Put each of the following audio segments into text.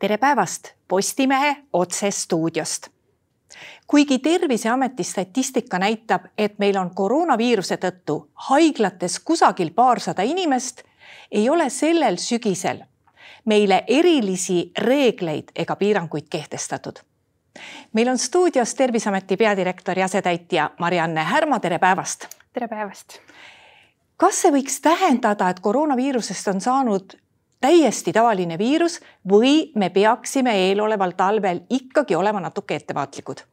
tere päevast Postimehe otsestuudiost. kuigi Terviseameti statistika näitab, et meil on koroonaviiruse tõttu haiglates kusagil paarsada inimest, ei ole sellel sügisel meile erilisi reegleid ega piiranguid kehtestatud. meil on stuudios Terviseameti peadirektori asetäitja Marianne Härma, tere päevast. tere päevast. kas see võiks tähendada, et koroonaviirusest on saanud täiesti tavaline viirus või me peaksime eeloleval talvel ikkagi olema natuke ettevaatlikud?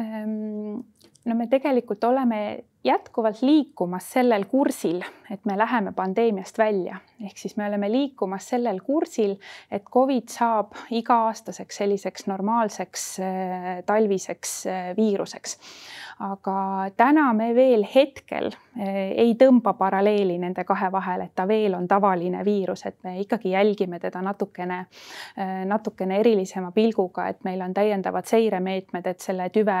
Ehm, no me tegelikult oleme jätkuvalt liikumas sellel kursil, et me läheme pandeemiast välja, ehk siis me oleme liikumas sellel kursil, et Covid saab iga-aastaseks selliseks normaalseks äh, talviseks äh, viiruseks. aga täna me veel hetkel äh, ei tõmba paralleeli nende kahe vahel, et ta veel on tavaline viirus, et me ikkagi jälgime teda natukene, natukene erilisema pilguga, et meil on täiendavad seiremeetmed, et selle tüve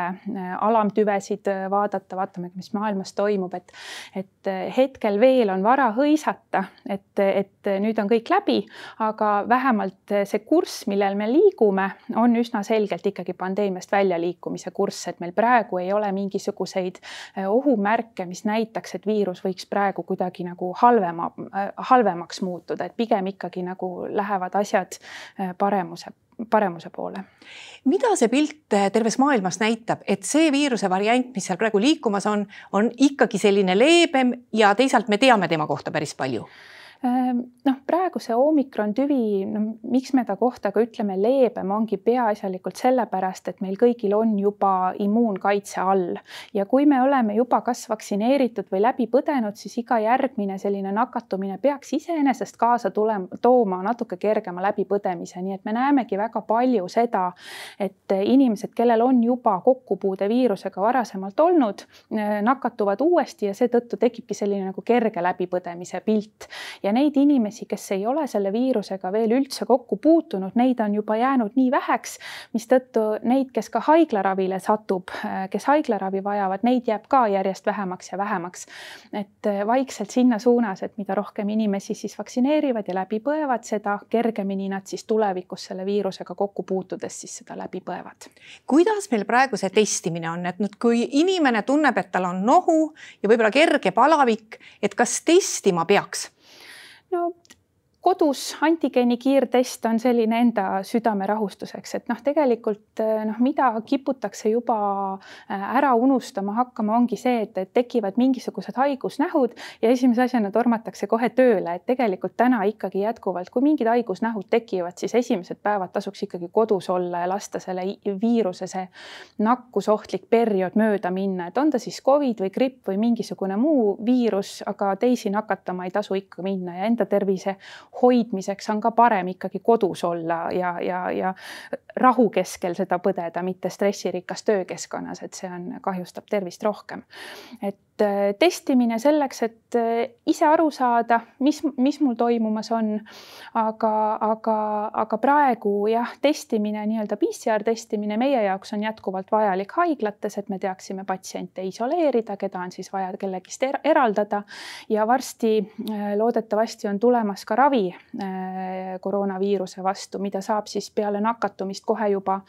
alamtüvesid vaadata, vaatame, mis maailmas maailmas toimub, et, et hetkel veel on vara hõisata, et, et nüüd on kõik läbi, aga vähemalt see kurss, millel me liigume, on üsna selgelt ikkagi pandeemiast väljaliikumise kurss, et meil praegu ei ole mingisuguseid eh, ohumärke, mis näitaks, et viirus võiks praegu kuidagi nagu halvema, eh, halvemaks muutuda, et pigem ikkagi nagu lähevad asjad eh, paremuse paremuse poole. mida see pilt eh, terves maailmas näitab, et see viiruse variant, mis seal praegu liikumas on, on ikkagi selline leebem ja teisalt me teame tema kohta päris palju noh, praegu see omikron tüvi, no miks me ta kohta ka ütleme leebem, ongi peaasjalikult sellepärast, et meil kõigil on juba immuunkaitse all. Ja kui me oleme juba kas vaktsineeritud või läbi põdenud, siis iga järgmine selline nakatumine peaks iseenesest kaasa tulema, tooma natuke kergema läbipõdemise, nii et me näemegi väga palju seda, et inimesed, kellel on juba kokkupuude viirusega varasemalt olnud, nakatuvad uuesti ja seetõttu tekibki selline nagu kerge läbipõdemise pilt. Ja neid inimesi, kes ei ole selle viirusega veel üldse kokku puutunud, neid on juba jäänud nii väheks, mistõttu neid, kes ka haiglaravile satub, kes haiglaravi vajavad, neid jääb ka järjest vähemaks ja vähemaks. et äh, vaikselt sinna suunas, et mida rohkem inimesi siis vaktsineerivad ja läbi põevad, seda kergemini nad siis tulevikus selle viirusega kokku puutudes siis seda läbi põevad. kuidas meil praegu see testimine on, et nüüd, kui inimene tunneb, et tal on nohu ja võib-olla kerge palavik, et kas testima peaks? No kodus antigeeni kiirtest on selline enda südame rahustuseks, et noh, tegelikult eh, noh, mida kiputakse juba eh, ära unustama hakkama, ongi see, et, et tekivad mingisugused haigusnähud ja esimese asjana tormatakse kohe tööle, et tegelikult täna ikkagi jätkuvalt, kui mingid haigusnähud tekivad, siis esimesed päevad tasuks ikkagi kodus olla ja lasta selle viiruse see nakkusohtlik periood mööda minna, et on ta siis Covid või gripp või mingisugune muu viirus, aga teisi nakatama ei tasu ikka minna ja enda tervise hoidmiseks on ka parem ikkagi kodus olla ja, ja, ja rahu keskel seda põdeda, mitte stressirikas töökeskkonnas, et see on, kahjustab tervist rohkem. et Äh, testimine selleks, et äh, ise aru saada, mis, mis mul toimumas on. aga, aga, aga praegu jah, testimine, nii-öelda PCR testimine meie jaoks on jätkuvalt vajalik haiglates, et me teaksime patsiente isoleerida, keda on siis vaja kellegist er eraldada. ja varsti äh, loodetavasti on tulemas ka ravi koroonaviiruse vastu, mida saab siis peale nakatumist kohe juba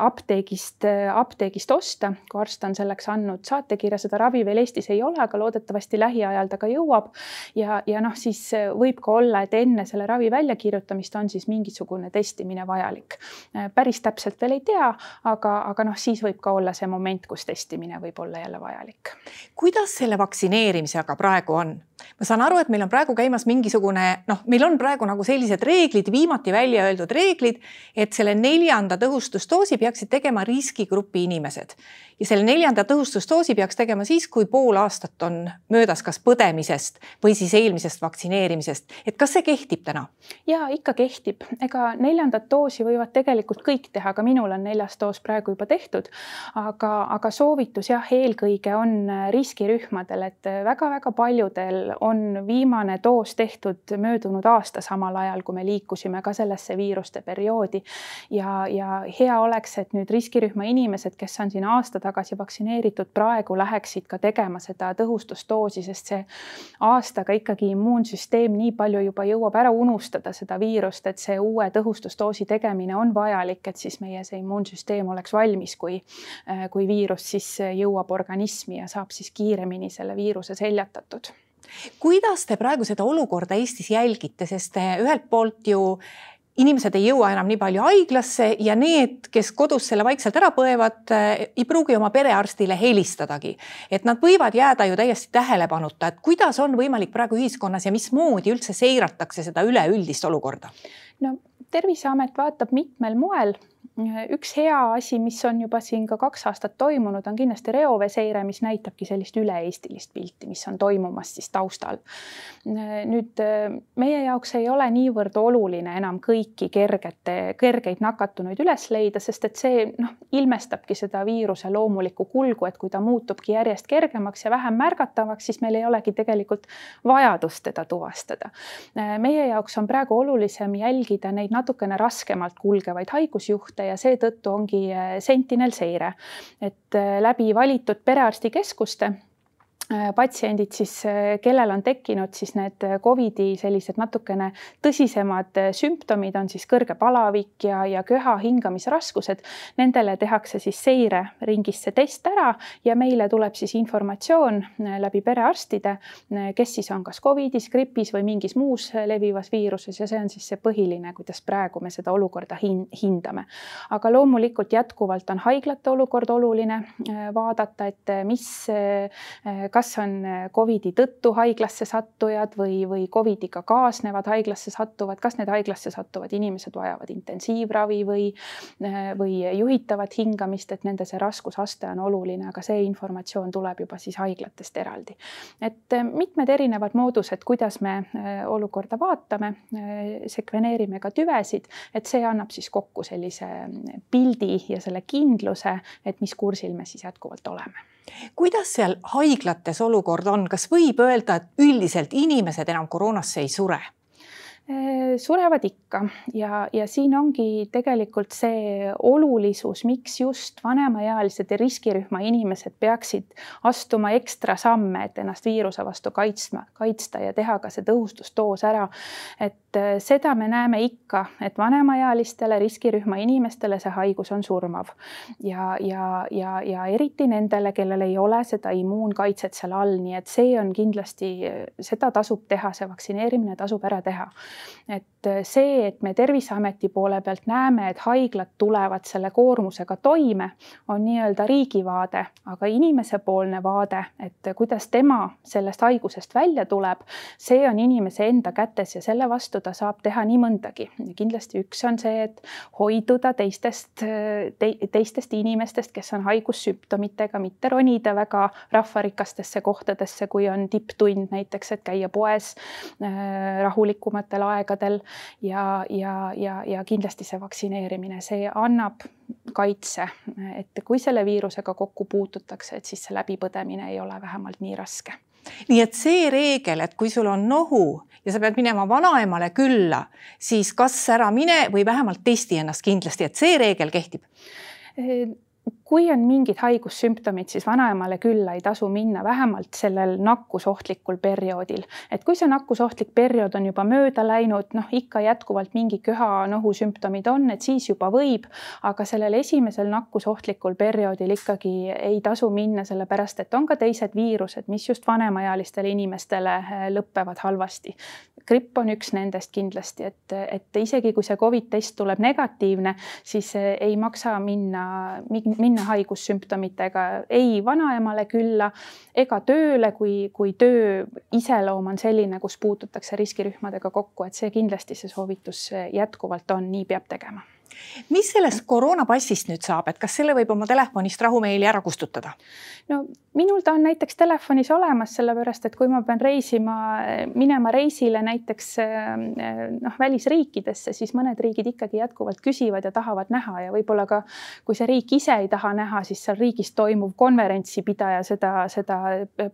apteegist, apteegist osta, kui arst on selleks andnud saatekirja, seda ravi veel Eestis ei ole, aga loodetavasti lähiajal ta ka jõuab. ja, ja noh, siis äh, võib ka olla, et enne selle ravi väljakirjutamist on siis mingisugune testimine vajalik. Äh, päris täpselt veel ei tea, aga, aga noh, siis võib ka olla see moment, kus testimine võib olla jälle vajalik. kuidas selle vaktsineerimisega praegu on? ma saan aru, et meil on praegu käimas mingisugune noh, meil on praegu nagu sellised reeglid, viimati välja öeldud reeglid, et selle neljanda tõhustusdoosi peaksid tegema riskigrupi inimesed ja selle neljanda tõhustusdoosi peaks tegema siis, kui pool aastat on möödas kas põdemisest või siis eelmisest vaktsineerimisest. et kas see kehtib täna? ja ikka kehtib, ega neljandat doosi võivad tegelikult kõik teha, ka minul on neljas doos praegu juba tehtud. aga, aga soovitus jah, eelkõige on riskirühmadel, et väga-väga paljudel on viimane doos tehtud möödunud aasta samal ajal, kui me liikusime ka sellesse viiruste perioodi. ja, ja hea oleks, et nüüd riskirühma inimesed, kes on siin aasta tagasi vaktsineeritud, praegu läheksid ka tegema seda tõhustusdoosi, sest see aastaga ikkagi immuunsüsteem nii palju juba jõuab ära unustada seda viirust, et see uue tõhustusdoosi tegemine on vajalik, et siis meie see immuunsüsteem oleks valmis, kui, kui viirus siis jõuab organismi ja saab siis kiiremini selle viiruse seljatatud kuidas te praegu seda olukorda Eestis jälgite, sest ühelt poolt ju inimesed ei jõua enam nii palju haiglasse ja need, kes kodus selle vaikselt ära põevad, ei pruugi oma perearstile helistadagi. et nad võivad jääda ju täiesti tähelepanuta, et kuidas on võimalik praegu ühiskonnas ja mismoodi üldse seiratakse seda üleüldist olukorda? no Terviseamet vaatab mitmel moel üks hea asi, mis on juba siin ka kaks aastat toimunud, on kindlasti reoveeseire, mis näitabki sellist üle-eestilist pilti, mis on toimumas siis taustal. nüüd meie jaoks ei ole niivõrd oluline enam kõiki kergete, kergeid nakatunuid üles leida, sest et see noh, ilmestabki seda viiruse loomulikku kulgu, et kui ta muutubki järjest kergemaks ja vähem märgatavaks, siis meil ei olegi tegelikult vajadust teda tuvastada. meie jaoks on praegu olulisem jälgida neid natukene raskemalt kulgevaid haigusjuhte ja seetõttu ongi äh, Sentinel seire, et äh, läbi valitud perearstikeskuste patsiendid siis, äh, kellel on tekkinud siis need äh, Covidi sellised natukene tõsisemad sümptomid, on siis kõrge palavik ja, ja köha hingamisraskused. Nendele tehakse siis seireringis see test ära ja meile tuleb siis informatsioon läbi perearstide, kes siis on kas Covidis, gripis või mingis muus levivas viiruses ja see on siis see põhiline, kuidas praegu me seda olukorda hin hindame. aga loomulikult jätkuvalt on haiglate olukord oluline vaadata, et mis kas on äh, Covidi tõttu haiglasse sattujad või, või Covidiga kaasnevad haiglasse sattuvad, kas need haiglasse sattuvad inimesed vajavad intensiivravi või, äh, või juhitavat hingamist, et nende see raskusaste on oluline, aga see informatsioon tuleb juba siis haiglatest eraldi. et äh, mitmed erinevad moodused, kuidas me olukorda vaatame, sekveneerime ka tüvesid, et see annab siis kokku sellise pildi ja selle kindluse, et mis kursil me siis jätkuvalt oleme kuidas seal haiglates olukord on, kas võib öelda, et üldiselt inimesed enam koroonasse ei sure? Äh, surevad ikka. Ja, ja siin ongi tegelikult see olulisus, miks just vanemaealised ja riskirühma inimesed peaksid astuma ekstra samme, et ennast viiruse vastu kaitsma, kaitsta ja teha ka see tõhustusdoos ära. et äh, seda me näeme ikka, et vanemaealistele riskirühma inimestele see haigus on surmav. Ja, ja, ja, ja eriti nendele, kellel ei ole seda immuunkaitset seal all, nii et see on kindlasti, seda tasub teha, see vaktsineerimine tasub ära teha et see, et me Terviseameti poole pealt näeme, et haiglad tulevad selle koormusega toime, on nii-öelda riigi vaade, aga inimesepoolne vaade, et kuidas tema sellest haigusest välja tuleb, see on inimese enda kätes ja selle vastu ta saab teha nii mõndagi. kindlasti üks on see, et hoiduda teistest te,, teistest inimestest, kes on haigussümptomitega, mitte ronida väga rahvarikastesse kohtadesse, kui on tipptund näiteks, et käia poes äh, rahulikumatel aegadel ja, ja, ja, ja kindlasti see vaktsineerimine, see annab kaitse, et kui selle viirusega kokku puututakse, et siis see läbipõdemine ei ole vähemalt nii raske. Nii et see reegel, et kui sul on nohu ja sa pead minema vanaemale külla, siis kas ära mine või vähemalt testi ennast kindlasti, et see reegel kehtib kui on mingid haigussümptomid, siis vanaemale külla ei tasu minna, vähemalt sellel nakkusohtlikul perioodil. et kui see nakkusohtlik periood on juba mööda läinud, noh ikka jätkuvalt mingi köha-nohu sümptomid on, et siis juba võib, aga sellel esimesel nakkusohtlikul perioodil ikkagi ei tasu minna, sellepärast et on ka teised viirused, mis just vanemaealistele inimestele eh, lõpevad halvasti. gripp on üks nendest kindlasti, et, et isegi kui see Covid test tuleb negatiivne, siis eh, ei maksa minna, minna minna haigussümptomitega ei vanaemale külla ega tööle, kui, kui töö iseloom on selline, kus puututakse riskirühmadega kokku, et see kindlasti see soovitus jätkuvalt on, nii peab tegema mis sellest koroonapassist nüüd saab, et kas selle võib oma telefonist rahumeeli ära kustutada? no minul ta on näiteks telefonis olemas, sellepärast et kui ma pean reisima, minema reisile näiteks noh, välisriikidesse, siis mõned riigid ikkagi jätkuvalt küsivad ja tahavad näha ja võib-olla ka kui see riik ise ei taha näha, siis seal riigis toimuv konverentsipidaja seda, seda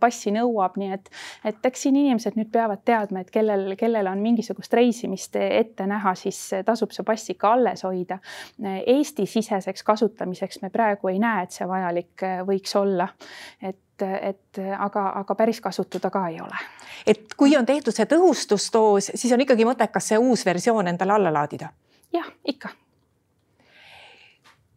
passi nõuab, nii et, et eks siin inimesed nüüd peavad teadma, et kellel, kellel on mingisugust reisimist ette näha, siis tasub see pass ikka alles hoida. Eesti-siseseks kasutamiseks me praegu ei näe, et see vajalik võiks olla et et aga, aga päris kasutada ka ei ole. et kui on tehtud see tõhustusdoos, siis on ikkagi mõttekas see uus versioon endale alla laadida? jah, ikka.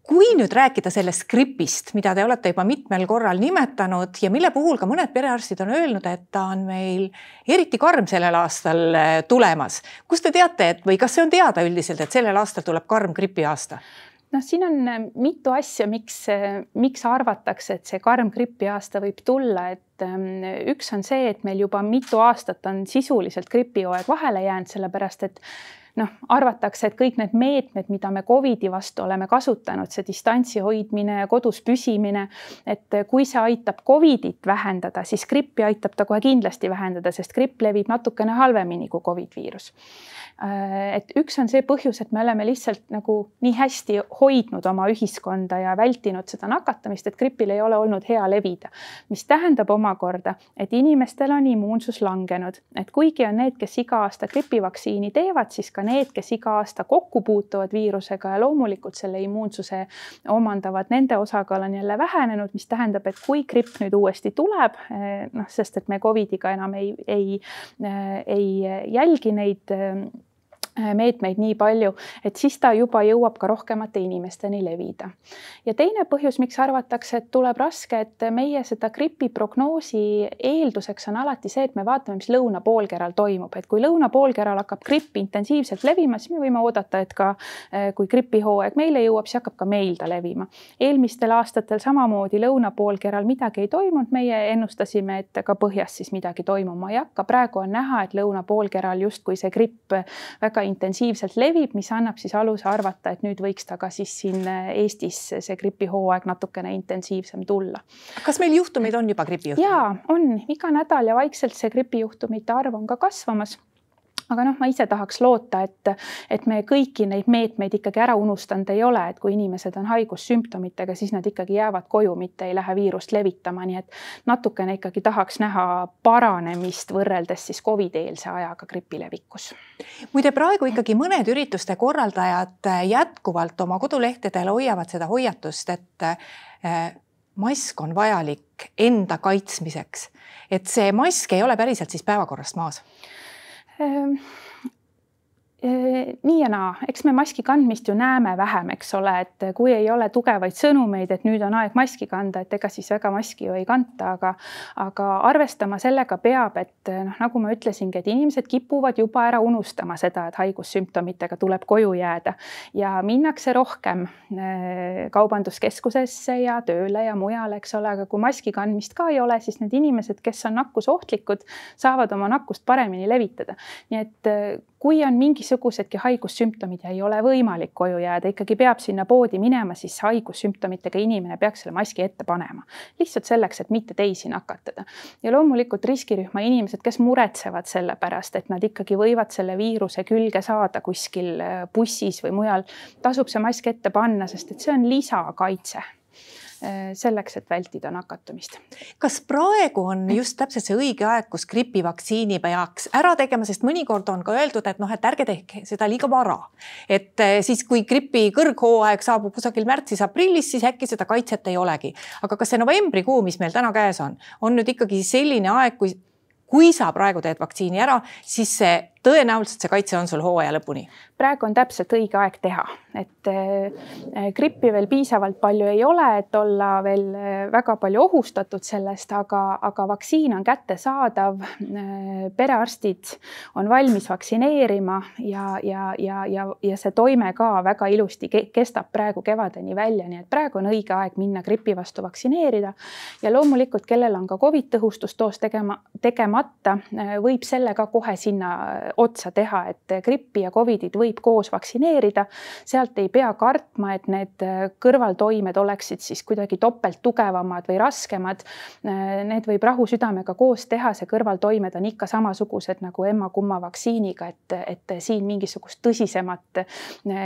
Kui nüüd rääkida sellest gripist, mida te olete juba mitmel korral nimetanud ja mille puhul ka mõned perearstid on öelnud, et ta on meil eriti karm sellel aastal äh, tulemas. kust te teate, et või kas see on teada üldiselt, et sellel aastal tuleb karm gripiaasta? noh, siin on äh, mitu asja, miks, äh, miks arvatakse, et see karm gripiaasta võib tulla, et üks on see, et meil juba mitu aastat on sisuliselt gripihooaeg vahele jäänud, sellepärast et noh, arvatakse, et kõik need meetmed, mida me Covidi vastu oleme kasutanud, see distantsi hoidmine, kodus püsimine, et kui see aitab Covidit vähendada, siis grippi aitab ta kohe kindlasti vähendada, sest gripp levib natukene halvemini kui Covid viirus et üks on see põhjus, et me oleme lihtsalt nagu nii hästi hoidnud oma ühiskonda ja vältinud seda nakatamist, et gripil ei ole olnud hea levida. mis tähendab omakorda, et inimestel on immuunsus langenud, et kuigi on need, kes iga aasta gripivaktsiini teevad, siis ka need, kes iga aasta kokku puutuvad viirusega ja loomulikult selle immuunsuse omandavad, nende osakaal on jälle vähenenud, mis tähendab, et kui gripp nüüd uuesti tuleb, eh, noh, sest et me Covidiga enam ei, ei, eh, ei jälgi neid Äh, meetmeid nii palju, et siis ta juba jõuab ka rohkemate inimesteni levida. ja teine põhjus, miks arvatakse, et tuleb raske, et meie seda gripi prognoosi eelduseks on alati see, et me vaatame, mis lõunapoolkeral toimub, et kui lõunapoolkeral hakkab gripp intensiivselt levima, siis me võime oodata, et ka äh, kui gripihooaeg meile jõuab, siis hakkab ka meil ta levima. eelmistel aastatel samamoodi lõunapoolkeral midagi ei toimunud, meie ennustasime, et ka põhjas siis midagi toimuma ei hakka. praegu on näha, et lõunapoolkeral justkui see gripp väga intensiivselt levib, mis annab siis aluse arvata, et nüüd võiks ta ka siis siin Eestis see gripihooaeg natukene intensiivsem tulla. kas meil juhtumeid on juba gripijuhtumeid? ja on iga nädal ja vaikselt see gripijuhtumite arv on ka kasvamas aga noh, ma ise tahaks loota, et, et me kõiki neid meetmeid ikkagi ära unustanud ei ole, et kui inimesed on haigussümptomitega, siis nad ikkagi jäävad koju, mitte ei lähe viirust levitama, nii et natukene ikkagi tahaks näha paranemist võrreldes siis Covid-eelse ajaga gripi levikus. muide, praegu ikkagi mõned ürituste korraldajad jätkuvalt oma kodulehtedel hoiavad seda hoiatust, et eh, mask on vajalik enda kaitsmiseks, et see mask ei ole päriselt siis päevakorrast maas Um, nii ja naa, eks me maski kandmist ju näeme vähem, eks ole, et kui ei ole tugevaid sõnumeid, et nüüd on aeg maski kanda, et ega siis väga maski ju ei kanta, aga aga arvestama sellega peab, et noh, nagu ma ütlesingi, et inimesed kipuvad juba ära unustama seda, et haigussümptomitega tuleb koju jääda ja minnakse rohkem kaubanduskeskusesse ja tööle ja mujale, eks ole, aga kui maski kandmist ka ei ole, siis need inimesed, kes on nakkusohtlikud, saavad oma nakkust paremini levitada. nii et kui on mingisugusedki haigussümptomid ja ei ole võimalik koju jääda, ikkagi peab sinna poodi minema, siis haigussümptomitega inimene peaks selle maski ette panema. lihtsalt selleks, et mitte teisi nakatada. ja loomulikult riskirühma inimesed, kes muretsevad selle pärast, et nad ikkagi võivad selle viiruse külge saada kuskil äh, bussis või mujal, tasub see mask ette panna, sest et see on lisakaitse selleks, et vältida nakatumist. kas praegu on just täpselt see õige aeg, kus gripivaktsiini peaks ära tegema, sest mõnikord on ka öeldud, et noh, et ärge tehke seda liiga vara. et äh, siis, kui gripi kõrghooaeg saabub kusagil märtsis-aprillis, siis äkki seda kaitset ei olegi. aga kas see novembrikuu, mis meil täna käes on, on nüüd ikkagi selline aeg, kui kui sa praegu teed vaktsiini ära, siis see tõenäoliselt see kaitse on sul hooaja lõpuni. praegu on täpselt õige aeg teha, et äh, grippi veel piisavalt palju ei ole, et olla veel äh, väga palju ohustatud sellest, aga, aga vaktsiin on kättesaadav. Äh, perearstid on valmis vaktsineerima ja, ja, ja, ja, ja see toime ka väga ilusti kestab praegu kevadeni välja, nii et praegu on õige aeg minna gripi vastu vaktsineerida. ja loomulikult, kellel on ka Covid tõhustusdoos tegema, tegemata, võib selle ka kohe sinna otsa teha, et grippi ja Covidit võib koos vaktsineerida. sealt ei pea kartma, et need kõrvaltoimed oleksid siis kuidagi topelt tugevamad või raskemad. Need võib rahusüdamega koos teha, see kõrvaltoimed on ikka samasugused nagu emma-kumma vaktsiiniga, et, et siin mingisugust tõsisemat,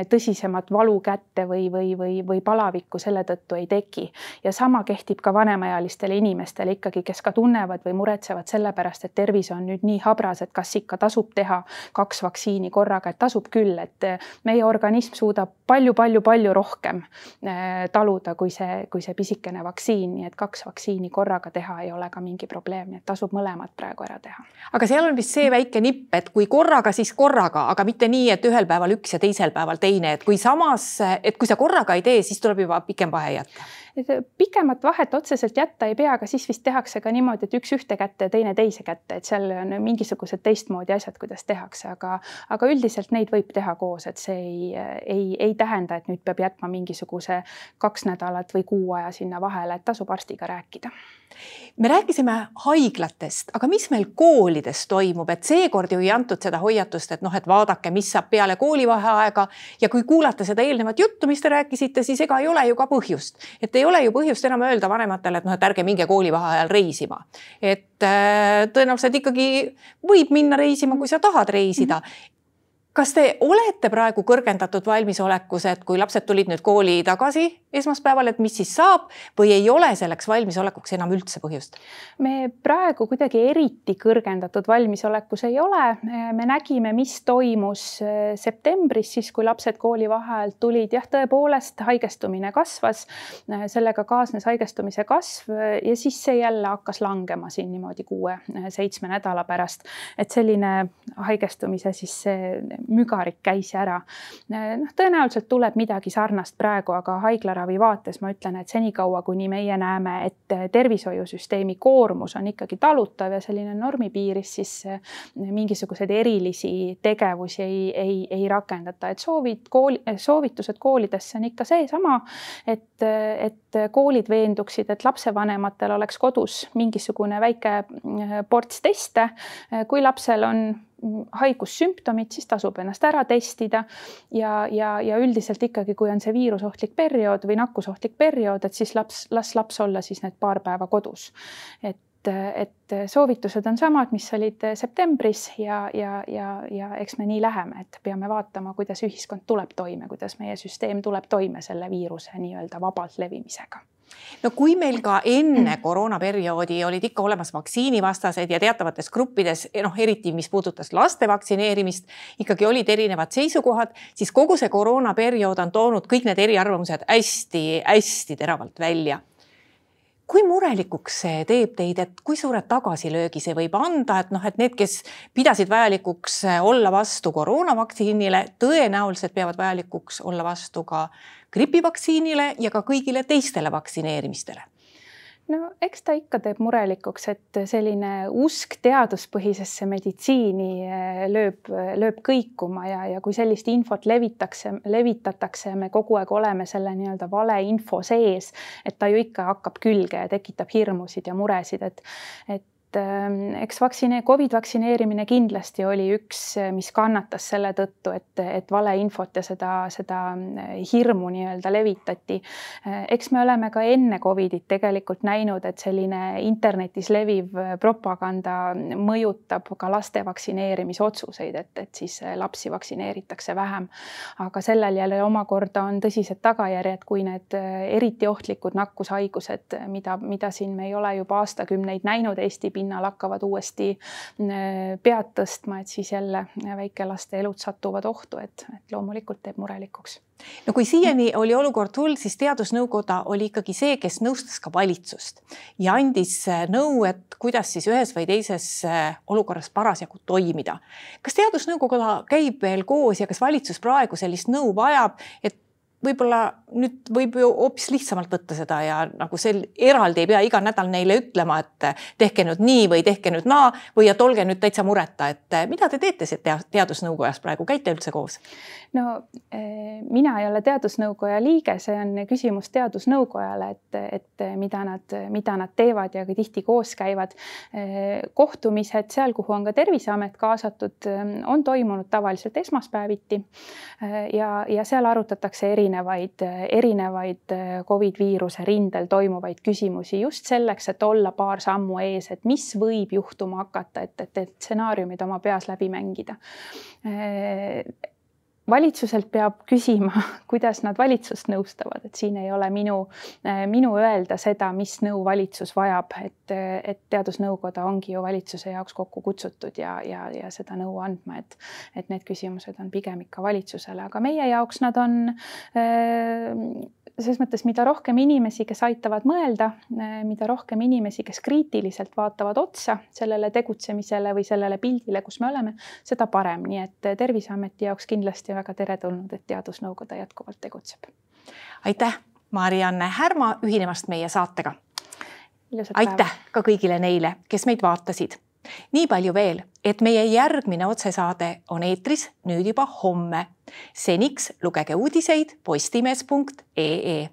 tõsisemat valu kätte või, või, või, või palavikku selle tõttu ei teki. ja sama kehtib ka vanemaealistele inimestele ikkagi, kes ka tunnevad või muretsevad selle pärast, et tervis on nüüd nii habras, et kas ikka tasub teha kaks vaktsiini korraga, et tasub küll, et meie organism suudab palju-palju-palju rohkem eh, taluda kui see, kui see pisikene vaktsiin, nii et kaks vaktsiini korraga teha ei ole ka mingi probleem, nii et tasub mõlemad praegu ära teha. aga seal on vist see väike nipp, et kui korraga, siis korraga, aga mitte nii, et ühel päeval üks ja teisel päeval teine, et kui samas, et kui sa korraga ei tee, siis tuleb juba pikem vahe jätta pikemat vahet otseselt jätta ei pea, aga siis vist tehakse ka niimoodi, et üks ühte kätte ja teine teise kätte, et seal on mingisugused teistmoodi asjad, kuidas tehakse, aga, aga üldiselt neid võib teha koos, et see ei, ei, ei tähenda, et nüüd peab jätma mingisuguse kaks nädalat või kuu aja sinna vahele, et tasub arstiga rääkida me rääkisime haiglatest, aga mis meil koolides toimub, et seekord ju ei antud seda hoiatust, et noh, et vaadake, mis saab peale koolivaheaega. Ja kui kuulata seda eelnevat juttu, mis te rääkisite, siis ega ei ole ju ka põhjust, et ei ole ju põhjust enam öelda vanematele, et noh, et ärge minge koolivaheajal reisima. et äh, tõenäoliselt ikkagi võib minna reisima, kui sa tahad reisida kas te olete praegu kõrgendatud valmisolekus, et kui lapsed tulid nüüd kooli tagasi esmaspäeval, et mis siis saab või ei ole selleks valmisolekuks enam üldse põhjust? me praegu kuidagi eriti kõrgendatud valmisolekus ei ole. me nägime, mis toimus äh, septembris, siis kui lapsed koolivaheajalt tulid, jah, tõepoolest haigestumine kasvas, äh, sellega kaasnes haigestumise kasv äh, ja siis see jälle hakkas langema siin niimoodi kuue-seitsme nädala pärast, et selline haigestumise siis see mügarik käis ära. noh, tõenäoliselt tuleb midagi sarnast praegu, aga haiglaravi vaates ma ütlen, et senikaua, kuni meie näeme, et tervishoiusüsteemi koormus on ikkagi talutav ja selline normi piiris, siis mingisuguseid erilisi tegevusi ei, ei, ei rakendata, et soovid kooli, soovitused koolidesse on ikka seesama, et, et koolid veenduksid, et lapsevanematel oleks kodus mingisugune väike ports teste. kui lapsel on haigussümptomid, siis tasub ennast ära testida ja, ja, ja üldiselt ikkagi, kui on see viirusohtlik periood või nakkusohtlik periood, et siis laps, las laps olla siis need paar päeva kodus. et et soovitused on samad, mis olid septembris ja, ja, ja, ja eks me nii läheme, et peame vaatama, kuidas ühiskond tuleb toime, kuidas meie süsteem tuleb toime selle viiruse nii-öelda vabalt levimisega no kui meil ka enne koroonaperioodi olid ikka olemas vaktsiinivastased ja teatavates gruppides, noh, eriti mis puudutas laste vaktsineerimist, ikkagi olid erinevad seisukohad, siis kogu see koroonaperiood on toonud kõik need eriarvamused hästi-hästi teravalt välja kui murelikuks see teeb teid, et kui suure tagasilöögi see võib anda, et noh, et need, kes pidasid vajalikuks olla vastu koroonavaktsiinile, tõenäoliselt peavad vajalikuks olla vastu ka gripivaktsiinile ja ka kõigile teistele vaktsineerimistele no eks ta ikka teeb murelikuks, et selline usk teaduspõhisesse meditsiini eh, lööb, lööb kõikuma ja, ja kui sellist infot levitakse, levitatakse ja me kogu aeg oleme selle nii-öelda valeinfo sees, et ta ju ikka hakkab külge ja tekitab hirmusid ja muresid, et, et Ähm, eks vaktsine-, Covid vaktsineerimine kindlasti oli üks, mis kannatas selle tõttu, et, et valeinfot ja seda, seda äh, hirmu nii-öelda levitati. Äh, eks me oleme ka enne Covidit tegelikult näinud, et selline internetis leviv propaganda mõjutab ka laste vaktsineerimisotsuseid, et, et siis lapsi vaktsineeritakse vähem. aga sellel jälle omakorda on tõsised tagajärjed, kui need eriti ohtlikud nakkushaigused, mida, mida siin me ei ole juba aastakümneid näinud Eesti pinnal, pinnal hakkavad uuesti äh, pead tõstma, et siis jälle väikelaste elud satuvad ohtu, et, et loomulikult teeb murelikuks no kui siiani oli olukord hull, siis Teadusnõukoda oli ikkagi see, kes nõustas ka valitsust ja andis äh, nõu, et kuidas siis ühes või teises äh, olukorras parasjagu toimida. kas Teadusnõukoda käib veel koos ja kas valitsus praegu sellist nõu vajab, et võib-olla nüüd võib ju hoopis lihtsamalt võtta seda ja nagu sel eraldi ei pea iga nädal neile ütlema, et tehke nüüd nii või tehke nüüd naa või et olge nüüd täitsa mureta, et mida te teete teadusnõukojas praegu, käite üldse koos? no eh, mina ei ole teadusnõukoja liige, see on küsimus teadusnõukojale, et, et mida nad, mida nad teevad ja ka tihti koos käivad. Eh, kohtumised seal, kuhu on ka Terviseamet kaasatud, on toimunud tavaliselt esmaspäeviti ja, ja seal arutatakse eri erinevaid, erinevaid Covid viiruse rindel toimuvaid küsimusi just selleks, et olla paar sammu ees, et mis võib juhtuma hakata, et, et, et stsenaariumid oma peas läbi mängida valitsuselt peab küsima, kuidas nad valitsust nõustavad, et siin ei ole minu, minu öelda seda, mis nõu valitsus vajab, et, et teadusnõukoda ongi ju valitsuse jaoks kokku kutsutud ja, ja, ja seda nõu andma, et, et need küsimused on pigem ikka valitsusele, aga meie jaoks nad on äh, selles mõttes, mida rohkem inimesi, kes aitavad mõelda, mida rohkem inimesi, kes kriitiliselt vaatavad otsa sellele tegutsemisele või sellele pildile, kus me oleme, seda parem, nii et Terviseameti jaoks kindlasti väga teretulnud, et Teadusnõukoda jätkuvalt tegutseb. aitäh, Marianne Härma ühinemast meie saatega. aitäh ka kõigile neile, kes meid vaatasid nii palju veel, et meie järgmine otsesaade on eetris nüüd juba homme. seniks lugege uudiseid postimees.ee